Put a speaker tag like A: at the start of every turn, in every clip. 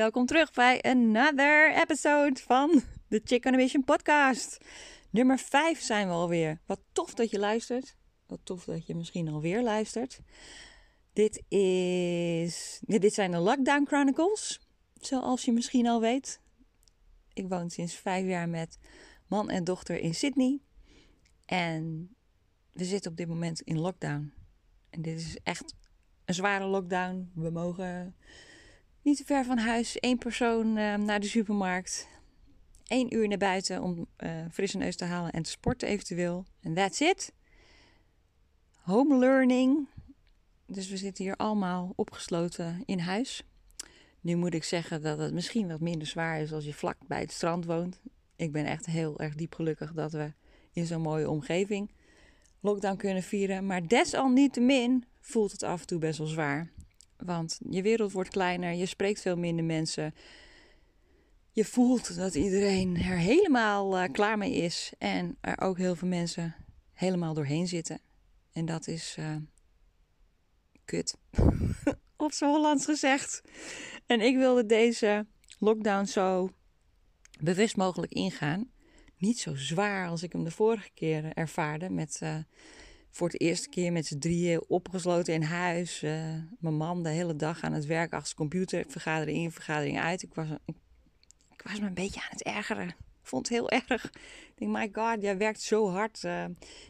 A: Welkom terug bij another episode van de Chicken Mission podcast. Nummer 5 zijn we alweer. Wat tof dat je luistert. Wat tof dat je misschien alweer luistert. Dit, is, dit zijn de Lockdown Chronicles, zoals je misschien al weet. Ik woon sinds vijf jaar met man en dochter in Sydney. En we zitten op dit moment in lockdown. En dit is echt een zware lockdown. We mogen niet te ver van huis. Eén persoon uh, naar de supermarkt. Eén uur naar buiten om uh, frisse neus te halen en te sporten eventueel. En that's it. Home learning. Dus we zitten hier allemaal opgesloten in huis. Nu moet ik zeggen dat het misschien wat minder zwaar is als je vlak bij het strand woont. Ik ben echt heel erg diep gelukkig dat we in zo'n mooie omgeving lockdown kunnen vieren. Maar desalniettemin voelt het af en toe best wel zwaar. Want je wereld wordt kleiner, je spreekt veel minder mensen. Je voelt dat iedereen er helemaal uh, klaar mee is. En er ook heel veel mensen helemaal doorheen zitten. En dat is uh, kut. Op z'n Hollands gezegd. En ik wilde deze lockdown zo bewust mogelijk ingaan. Niet zo zwaar als ik hem de vorige keer ervaarde. Met voor het eerste keer met z'n drieën opgesloten in huis. Uh, mijn man de hele dag aan het werk achter zijn computer. Vergadering in, vergadering uit. Ik was, ik, was me een beetje aan het ergeren. Ik vond het heel erg. Ik denk, my god, jij werkt zo hard. Uh,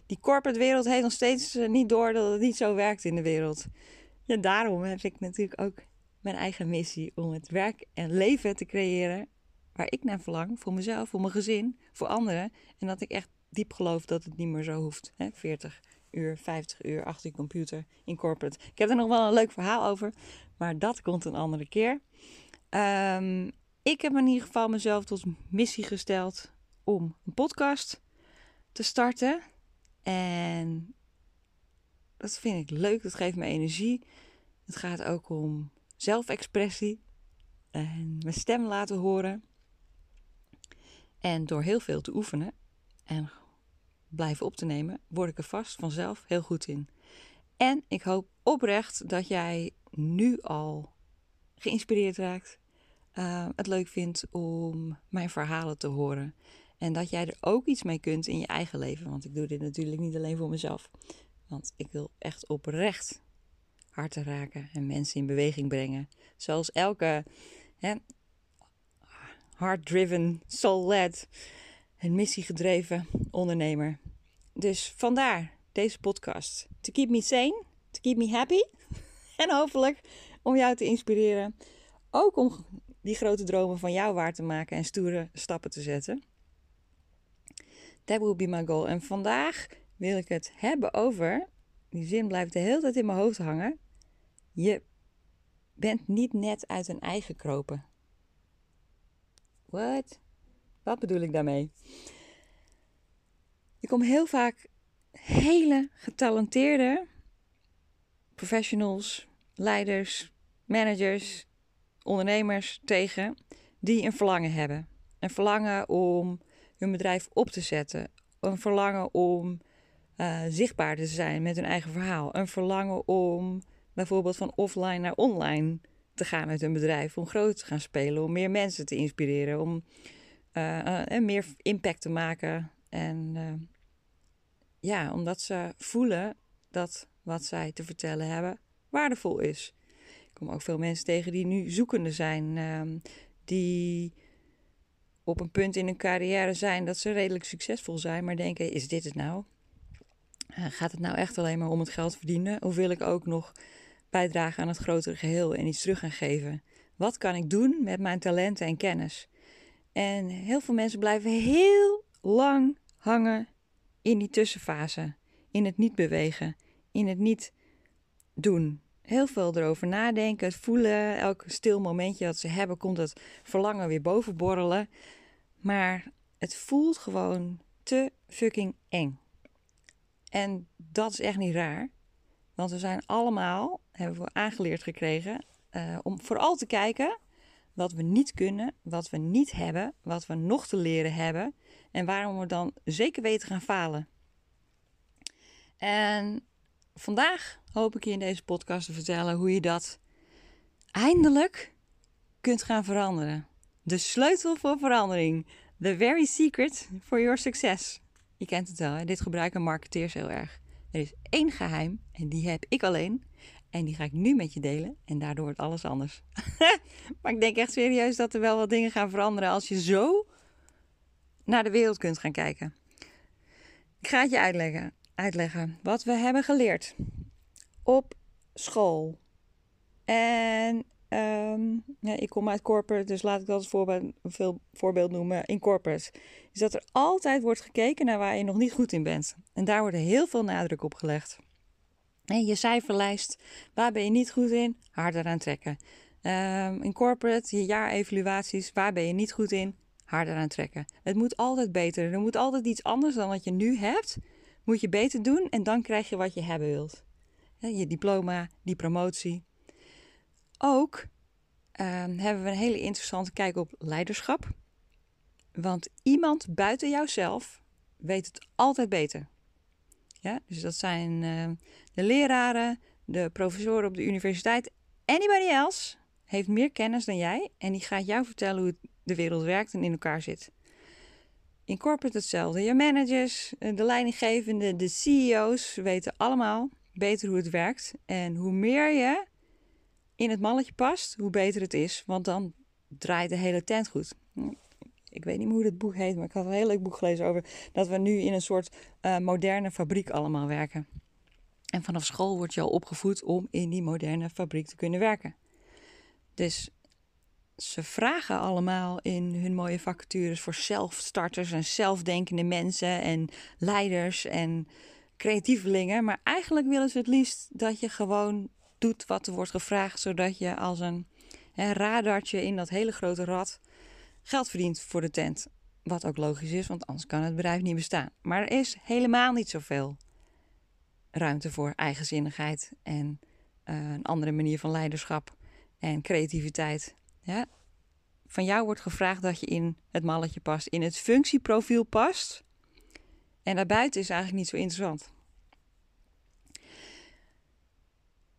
A: die corporate wereld heeft nog steeds uh, niet door dat het niet zo werkt in de wereld. Ja, daarom heb ik natuurlijk ook mijn eigen missie om het werk en leven te creëren waar ik naar verlang. Voor mezelf, voor mijn gezin, voor anderen. En dat ik echt diep geloof dat het niet meer zo hoeft. Hè? 40 uur, 50 uur achter je computer in corporate. Ik heb er nog wel een leuk verhaal over, maar dat komt een andere keer. Um, ik heb in ieder geval mezelf tot missie gesteld om een podcast te starten. En dat vind ik leuk, dat geeft me energie. Het gaat ook om zelfexpressie en mijn stem laten horen. En door heel veel te oefenen en blijven op te nemen, word ik er vast vanzelf heel goed in. En ik hoop oprecht dat jij nu al geïnspireerd raakt, uh, het leuk vindt om mijn verhalen te horen. En dat jij er ook iets mee kunt in je eigen leven. Want ik doe dit natuurlijk niet alleen voor mezelf. Want ik wil echt oprecht harten raken en mensen in beweging brengen. Zoals elke hè, hard-driven, soul-led en missiegedreven ondernemer. Dus vandaar deze podcast. To keep me sane, to keep me happy. En hopelijk om jou te inspireren. Ook om die grote dromen van jou waar te maken en stoere stappen te zetten. That will be my goal. En vandaag wil ik het hebben over. Die zin blijft de hele tijd in mijn hoofd hangen. Je bent niet net uit een ei gekropen. What? Wat bedoel ik daarmee? Je komt heel vaak hele getalenteerde professionals, leiders, managers, ondernemers tegen die een verlangen hebben. Een verlangen om hun bedrijf op te zetten. Een verlangen om uh, zichtbaar te zijn met hun eigen verhaal. Een verlangen om bijvoorbeeld van offline naar online te gaan met hun bedrijf. Om groot te gaan spelen, om meer mensen te inspireren, om uh, uh, meer impact te maken. En ja, omdat ze voelen dat wat zij te vertellen hebben waardevol is. Ik kom ook veel mensen tegen die nu zoekende zijn, ehm, die op een punt in hun carrière zijn dat ze redelijk succesvol zijn, maar denken: is dit het nou? Gaat het nou echt alleen maar om het geld verdienen? Of wil ik ook nog bijdragen aan het grotere geheel en iets terug gaan geven? Wat kan ik doen met mijn talenten en kennis? En heel veel mensen blijven heel lang hangen in die tussenfase, in het niet bewegen, in het niet doen. Heel veel erover nadenken, het voelen, elk stil momentje dat ze hebben, komt het verlangen weer bovenborrelen. Maar het voelt gewoon te fucking eng. En dat is echt niet raar. Want we zijn allemaal, hebben we aangeleerd gekregen, uh, om vooral te kijken wat we niet kunnen, wat we niet hebben, wat we nog te leren hebben en waarom we dan zeker weten gaan falen. En vandaag hoop ik je in deze podcast te vertellen hoe je dat eindelijk kunt gaan veranderen. De sleutel voor verandering. The very secret for your success. Je kent het wel, dit gebruiken marketeers heel erg. Er is één geheim en die heb ik alleen. En die ga ik nu met je delen en daardoor wordt alles anders. maar ik denk echt serieus dat er wel wat dingen gaan veranderen als je zo naar de wereld kunt gaan kijken. Ik ga het je uitleggen, uitleggen wat we hebben geleerd op school. En ehm, ja, ik kom uit corporate, dus laat ik dat als voorbeeld, veel voorbeeld noemen. In corporate is dat er altijd wordt gekeken naar waar je nog niet goed in bent. En daar wordt heel veel nadruk op gelegd. Je cijferlijst, waar ben je niet goed in? Harder aan trekken. Um, in corporate, je jaarevaluaties, waar ben je niet goed in? Harder aan trekken. Het moet altijd beter. Er moet altijd iets anders dan wat je nu hebt. Moet je beter doen en dan krijg je wat je hebben wilt. Je diploma, die promotie. Ook um, hebben we een hele interessante kijk op leiderschap. Want iemand buiten jouzelf weet het altijd beter. Ja, dus dat zijn uh, de leraren, de professoren op de universiteit. Anybody else heeft meer kennis dan jij en die gaat jou vertellen hoe de wereld werkt en in elkaar zit. In corporate hetzelfde. Je managers, eh, de leidinggevende, de CEO's weten allemaal beter hoe het werkt. En hoe meer je in het malletje past, hoe beter het is. Want dan draait de hele tent goed. Ik weet niet meer hoe het boek heet, maar ik had een heel leuk boek gelezen over dat we nu in een soort uh, moderne fabriek allemaal werken. En vanaf school word je al opgevoed om in die moderne fabriek te kunnen werken. Dus ze vragen allemaal in hun mooie vacatures voor zelfstarters en zelfdenkende mensen en leiders en creatievelingen. Maar eigenlijk willen ze het liefst dat je gewoon doet wat er wordt gevraagd, zodat je als een hè, radartje in dat hele grote rad geld verdient voor de tent. Wat ook logisch is, want anders kan het bedrijf niet bestaan. Maar er is helemaal niet zoveel ruimte voor eigenzinnigheid en uh, een andere manier van leiderschap en creativiteit. Ja? Van jou wordt gevraagd dat je in het malletje past, in het functieprofiel past. En daarbuiten is eigenlijk niet zo interessant.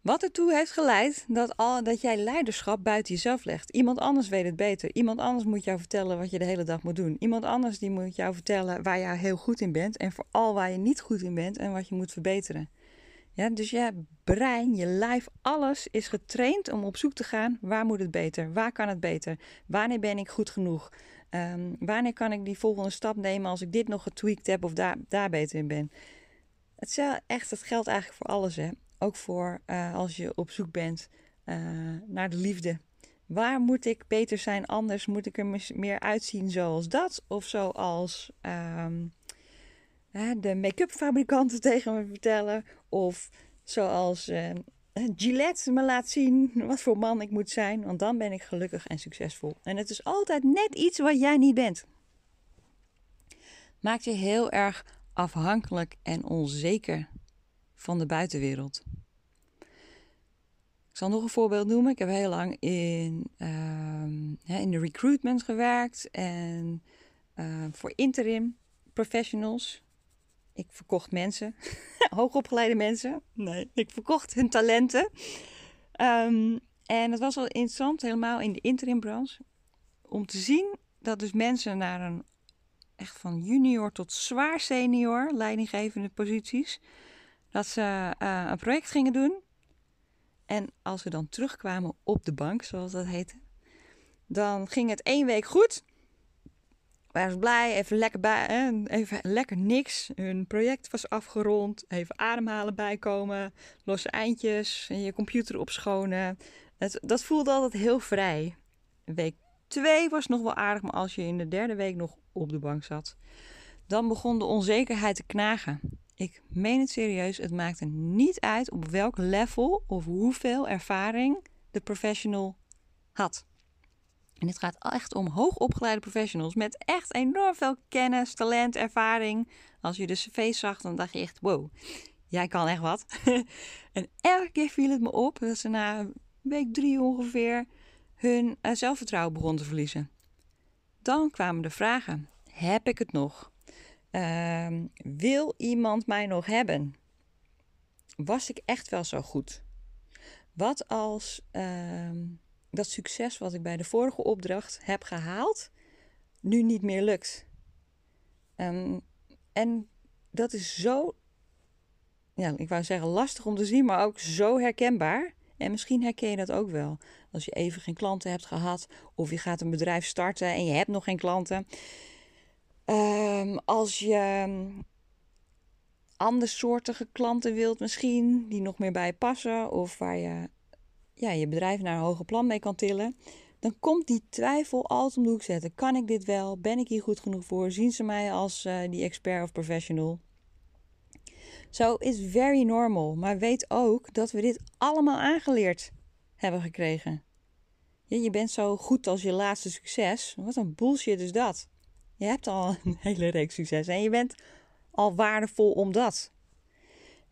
A: Wat ertoe heeft geleid dat, al, dat jij leiderschap buiten jezelf legt. Iemand anders weet het beter. Iemand anders moet jou vertellen wat je de hele dag moet doen. Iemand anders die moet jou vertellen waar je heel goed in bent. En vooral waar je niet goed in bent en wat je moet verbeteren. Ja, dus je brein, je lijf, alles is getraind om op zoek te gaan. Waar moet het beter? Waar kan het beter? Wanneer ben ik goed genoeg? Um, wanneer kan ik die volgende stap nemen als ik dit nog getweakt heb of daar, daar beter in ben? Het, is echt, het geldt eigenlijk voor alles. Hè? Ook voor uh, als je op zoek bent uh, naar de liefde. Waar moet ik beter zijn anders? Moet ik er meer uitzien zoals dat? Of zoals um, de make-up fabrikanten tegen me vertellen? Of zoals uh, Gillette me laat zien wat voor man ik moet zijn. Want dan ben ik gelukkig en succesvol. En het is altijd net iets wat jij niet bent. Maakt je heel erg afhankelijk en onzeker van de buitenwereld. Ik zal nog een voorbeeld noemen. Ik heb heel lang in, uh, in de recruitment gewerkt en uh, voor interim professionals. Ik verkocht mensen, hoogopgeleide mensen. Nee, ik verkocht hun talenten. Um, en het was wel interessant, helemaal in de interimbranche, om te zien dat dus mensen naar een echt van junior tot zwaar senior leidinggevende posities dat ze uh, een project gingen doen. En als ze dan terugkwamen op de bank, zoals dat heette, dan ging het één week goed. Waren ze blij, even lekker, bij, even lekker niks. Hun project was afgerond. Even ademhalen bijkomen. Losse eindjes. Je computer opschonen. Het, dat voelde altijd heel vrij. Week twee was nog wel aardig, maar als je in de derde week nog op de bank zat, dan begon de onzekerheid te knagen. Ik meen het serieus, het maakt er niet uit op welk level of hoeveel ervaring de professional had. En het gaat echt om hoogopgeleide professionals met echt enorm veel kennis, talent, ervaring. Als je de cv zag, dan dacht je echt, wow, jij kan echt wat. en elke keer viel het me op dat ze na week drie ongeveer hun uh, zelfvertrouwen begonnen te verliezen. Dan kwamen de vragen, heb ik het nog? Uh, wil iemand mij nog hebben? Was ik echt wel zo goed? Wat als uh, dat succes wat ik bij de vorige opdracht heb gehaald, nu niet meer lukt. Ehm, en dat is zo, ja, ik wou zeggen lastig om te zien, maar ook zo herkenbaar. En misschien herken je dat ook wel. Als je even geen klanten hebt gehad, of je gaat een bedrijf starten en je hebt nog geen klanten. Um, als je andersoortige klanten wilt misschien, die nog meer bij passen, of waar je ja, je bedrijf naar een hoger plan mee kan tillen, dan komt die twijfel altijd om de hoek zetten. Kan ik dit wel? Ben ik hier goed genoeg voor? Zien ze mij als uh, die expert of professional? Zo is very normal. Maar weet ook dat we dit allemaal aangeleerd hebben gekregen. Je bent zo goed als je laatste succes. Wat een bullshit is dat. Je hebt al een hele reeks succes en je bent al waardevol omdat.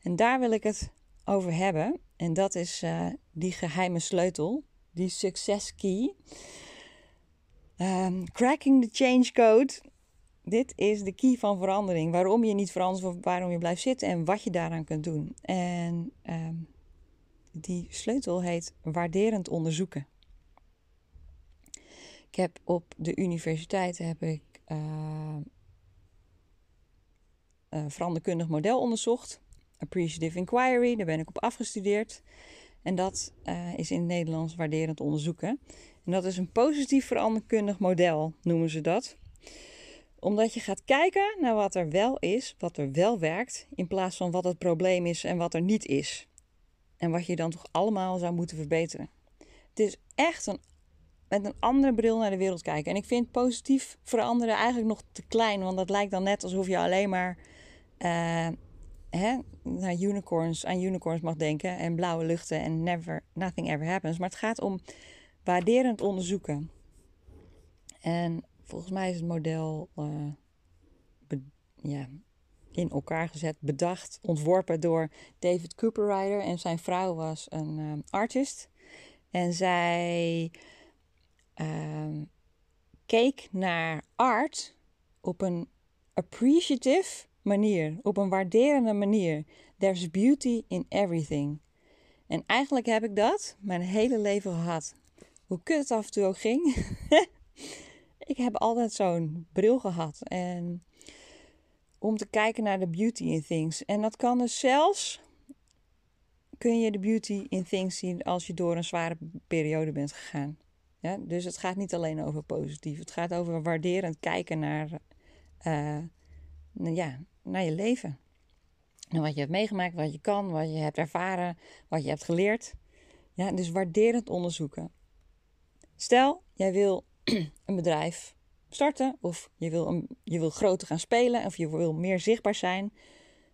A: En daar wil ik het over hebben. En dat is uh, die geheime sleutel, die success key. Um, cracking the change code. Dit is de key van verandering. Waarom je niet verandert of waarom je blijft zitten en wat je daaraan kunt doen. En um, die sleutel heet waarderend onderzoeken. Ik heb op de universiteit heb ik veranderkundig model onderzocht. Appreciative Inquiry, daar ben ik op afgestudeerd. En dat uh, is in het Nederlands waarderend onderzoeken. En dat is een positief veranderkundig model, noemen ze dat. Omdat je gaat kijken naar wat er wel is, wat er wel werkt, in plaats van wat het probleem is en wat er niet is. En wat je dan toch allemaal zou moeten verbeteren. Het is echt een, met een andere bril naar de wereld kijken. En ik vind positief veranderen eigenlijk nog te klein, want dat lijkt dan net alsof je alleen maar. Uh, hè, naar unicorns, aan unicorns mag denken en blauwe luchten en never, nothing ever happens. Maar het gaat om waarderend onderzoeken. En volgens mij is het model uh, ja, in elkaar gezet, bedacht, ontworpen door David Cooperrider. En zijn vrouw was een um, artist. En zij uh, keek naar art op een appreciative manier, op een waarderende manier. There's beauty in everything. En eigenlijk heb ik dat mijn hele leven gehad. Hoe kut het af en toe ook ging. ik heb altijd zo'n bril gehad. En om te kijken naar de beauty in things. En dat kan dus zelfs. Kun je de beauty in things zien als je door een zware periode bent gegaan. Ja, dus het gaat niet alleen over positief. Het gaat over waarderend kijken naar, uh, ja, naar je leven. En wat je hebt meegemaakt, wat je kan, wat je hebt ervaren, wat je hebt geleerd. Ja, dus waarderend onderzoeken. Stel, jij wil een bedrijf starten of je wil, een, je wil groter gaan spelen of je wil meer zichtbaar zijn.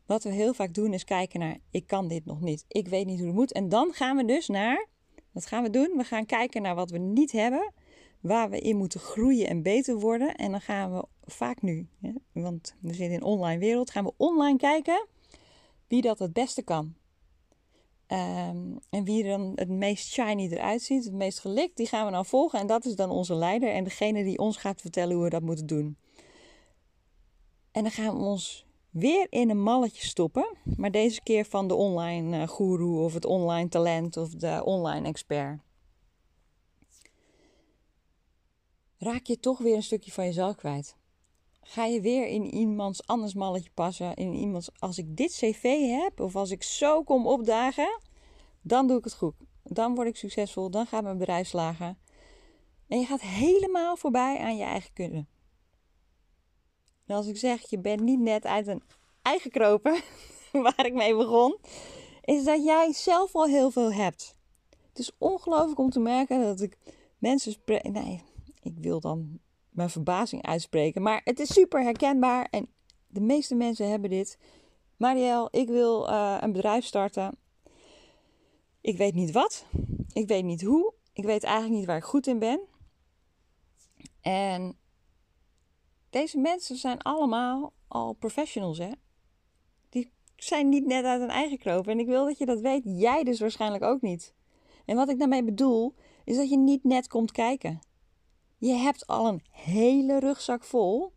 A: Wat we heel vaak doen is kijken naar, ik kan dit nog niet, ik weet niet hoe het moet. En dan gaan we dus naar, wat gaan we doen? We gaan kijken naar wat we niet hebben, waar we in moeten groeien en beter worden. En dan gaan we vaak nu, hè, want we zitten in een online wereld, gaan we online kijken wie dat het beste kan. Um, en wie dan het meest shiny eruit ziet, het meest gelikt, die gaan we dan volgen. En dat is dan onze leider en degene die ons gaat vertellen hoe we dat moeten doen. En dan gaan we ons weer in een malletje stoppen. Maar deze keer van de online uh, guru of het online talent of de online expert. Raak je toch weer een stukje van jezelf kwijt ga je weer in iemands anders malletje passen. In iemands, als ik dit cv heb of als ik zo kom opdagen, dan doe ik het goed. Dan word ik succesvol, dan gaat mijn bedrijf slagen. En je gaat helemaal voorbij aan je eigen kunnen. En als ik zeg, je bent niet net uit een eigen kropen, waar ik mee begon, is dat jij zelf al heel veel hebt. Het is ongelooflijk om te merken dat ik mensen spreek. Nee, ik wil dan mijn verbazing uitspreken. Maar het is super herkenbaar en de meeste mensen hebben dit. Marielle, ik wil uh, een bedrijf starten. Ik weet niet wat. Ik weet niet hoe. Ik weet eigenlijk niet waar ik goed in ben. En deze mensen zijn allemaal al professionals, hè? Die zijn niet net uit hun eigen kroop. En ik wil dat je dat weet. Jij dus waarschijnlijk ook niet. En wat ik daarmee bedoel, is dat je niet net komt kijken. Je hebt al een hele rugzak vol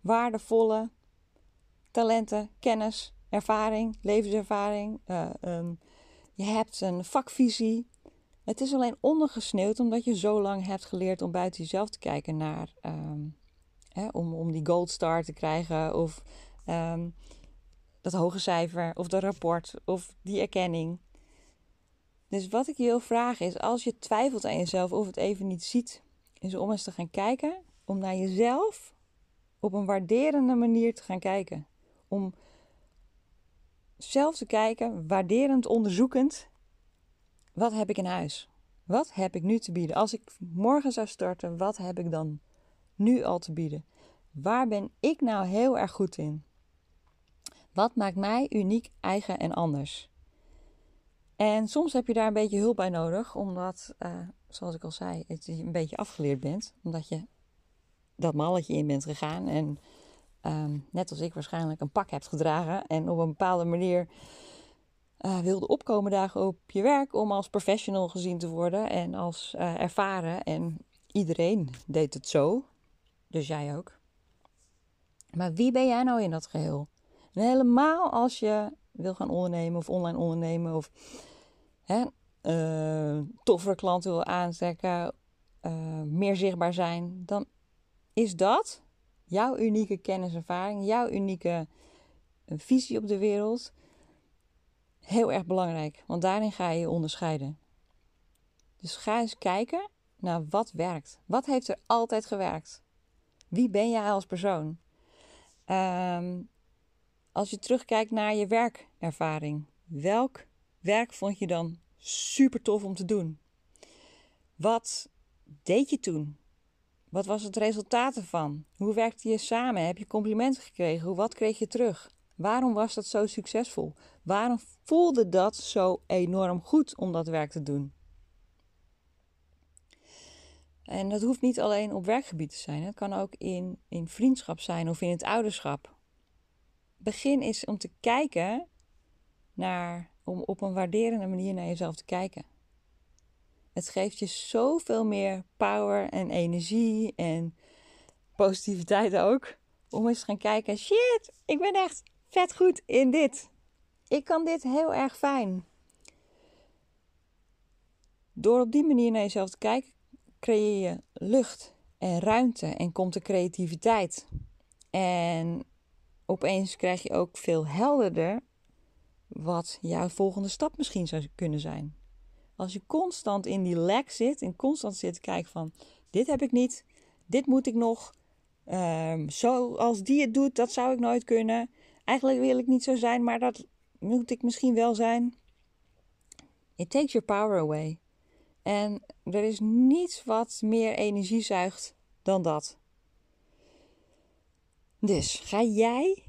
A: waardevolle talenten, kennis, ervaring, levenservaring. Uh, um, je hebt een vakvisie. Het is alleen ondergesneeuwd omdat je zo lang hebt geleerd om buiten jezelf te kijken naar. Ehm, hè, om, om die gold star te krijgen of ehm, dat hoge cijfer of dat rapport of die erkenning. Dus wat ik je wil vragen is, als je twijfelt aan jezelf of het even niet ziet, is om eens te gaan kijken, om naar jezelf op een waarderende manier te gaan kijken. Om zelf te kijken, waarderend, onderzoekend, wat heb ik in huis? Wat heb ik nu te bieden? Als ik morgen zou starten, wat heb ik dan nu al te bieden? Waar ben ik nou heel erg goed in? Wat maakt mij uniek, eigen en anders? En soms heb je daar een beetje hulp bij nodig, omdat, uh, zoals ik al zei, het een beetje afgeleerd bent. Omdat je dat malletje in bent gegaan en um, net als ik waarschijnlijk een pak hebt gedragen en op een bepaalde manier uh, wilde opkomen dagen op je werk om als professional gezien te worden en als uh, ervaren. En iedereen deed het zo, dus jij ook. Maar wie ben jij nou in dat geheel? Helemaal als je wil gaan ondernemen of online ondernemen of hè, uh, toffere klanten wil aantrekken, uh, meer zichtbaar zijn, dan is dat jouw unieke kenniservaring, jouw unieke eh, visie op de wereld heel erg belangrijk. Want daarin ga je je onderscheiden. Dus ga eens kijken naar wat werkt. Wat heeft er altijd gewerkt? Wie ben jij als persoon? Um, als je terugkijkt naar je werkervaring, welk werk vond je dan super tof om te doen? Wat deed je toen? Wat was het resultaat ervan? Hoe werkte je samen? Heb je complimenten gekregen? Wat kreeg je terug? Waarom was dat zo succesvol? Waarom voelde dat zo enorm goed om dat werk te doen? En dat hoeft niet alleen op werkgebied te zijn. Het kan ook in, in vriendschap zijn of in het ouderschap begin is om te kijken naar, om op een waarderende manier naar jezelf te kijken. Het geeft je zoveel meer power en energie en positiviteit ook. Om eens te gaan kijken: shit, ik ben echt vet goed in dit. Ik kan dit heel erg fijn. Door op die manier naar jezelf te kijken, creëer je lucht en ruimte en komt de creativiteit. En opeens krijg je ook veel helderder wat jouw volgende stap misschien zou kunnen zijn. Als je constant in die lag zit en constant zit te kijken van dit heb ik niet, dit moet ik nog, um, zoals die het doet, dat zou ik nooit kunnen. Eigenlijk wil ik niet zo zijn, maar dat moet ik misschien wel zijn. It takes your power away. En er is niets wat meer energie zuigt dan dat. Dus ga jij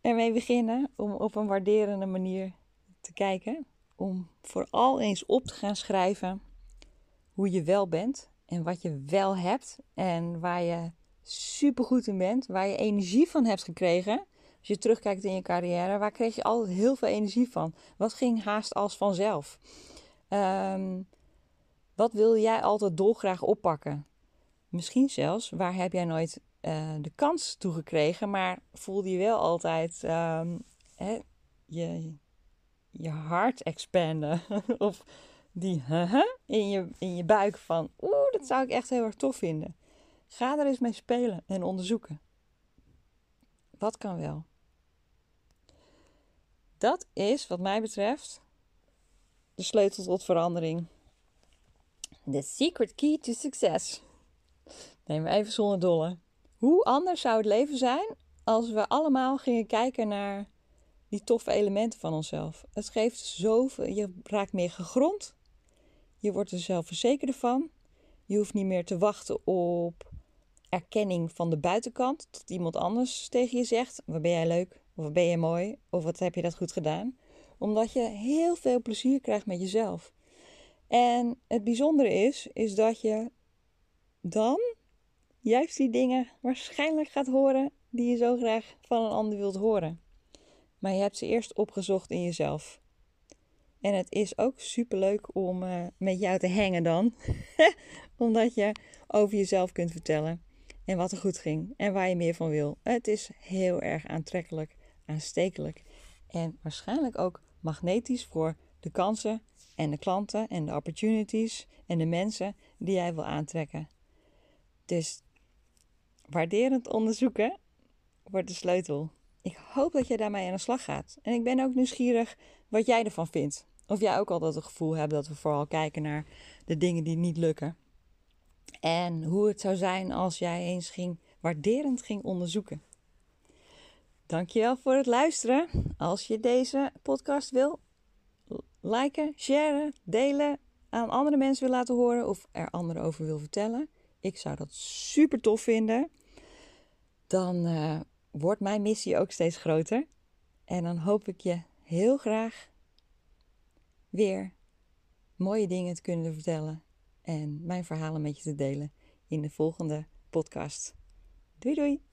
A: ermee beginnen om op een waarderende manier te kijken. Om vooral eens op te gaan schrijven hoe je wel bent en wat je wel hebt en waar je supergoed in bent, waar je energie van hebt gekregen. Als je terugkijkt in je carrière, waar kreeg je altijd heel veel energie van? Wat ging haast als vanzelf? Um, wat wil jij altijd dolgraag oppakken? Misschien zelfs, waar heb jij nooit uh, de kans toegekregen, maar voelde je wel altijd um, hè, je, je hart expanden. of die in, je, in je buik van, oeh, dat zou ik echt heel erg tof vinden. Ga er eens mee spelen en onderzoeken. Wat kan wel? Dat is, wat mij betreft, de sleutel tot verandering. The secret key to success. Neem even zonder dolle. Hoe anders zou het leven zijn als we allemaal gingen kijken naar die toffe elementen van onszelf? Het geeft zoveel. Je raakt meer gegrond. Je wordt er zelfverzekerder van. Je hoeft niet meer te wachten op erkenning van de buitenkant. Tot iemand anders tegen je zegt: Wat ben jij leuk? Of wat ben je mooi? Of wat heb je dat goed gedaan? Omdat je heel veel plezier krijgt met jezelf. En het bijzondere is, is dat je dan juist die dingen waarschijnlijk gaat horen die je zo graag van een ander wilt horen. Maar je hebt ze eerst opgezocht in jezelf. En het is ook superleuk om uh, met jou te hangen dan. Omdat je over jezelf kunt vertellen. En wat er goed ging. En waar je meer van wil. Het is heel erg aantrekkelijk, aanstekelijk. En waarschijnlijk ook magnetisch voor de kansen en de klanten en de opportunities en de mensen die jij wil aantrekken. Dus waarderend onderzoeken wordt de sleutel. Ik hoop dat jij daarmee aan de slag gaat. En ik ben ook nieuwsgierig wat jij ervan vindt. Of jij ook altijd het gevoel hebt dat we vooral kijken naar de dingen die niet lukken. En hoe het zou zijn als jij eens ging waarderend ging onderzoeken. Dankjewel voor het luisteren. Als je deze podcast wil liken, sharen, delen, aan andere mensen wil laten horen of er anderen over wil vertellen, ik zou dat super tof vinden. Dan uh, wordt mijn missie ook steeds groter. En dan hoop ik je heel graag weer mooie dingen te kunnen vertellen en mijn verhalen met je te delen in de volgende podcast. Doei doei!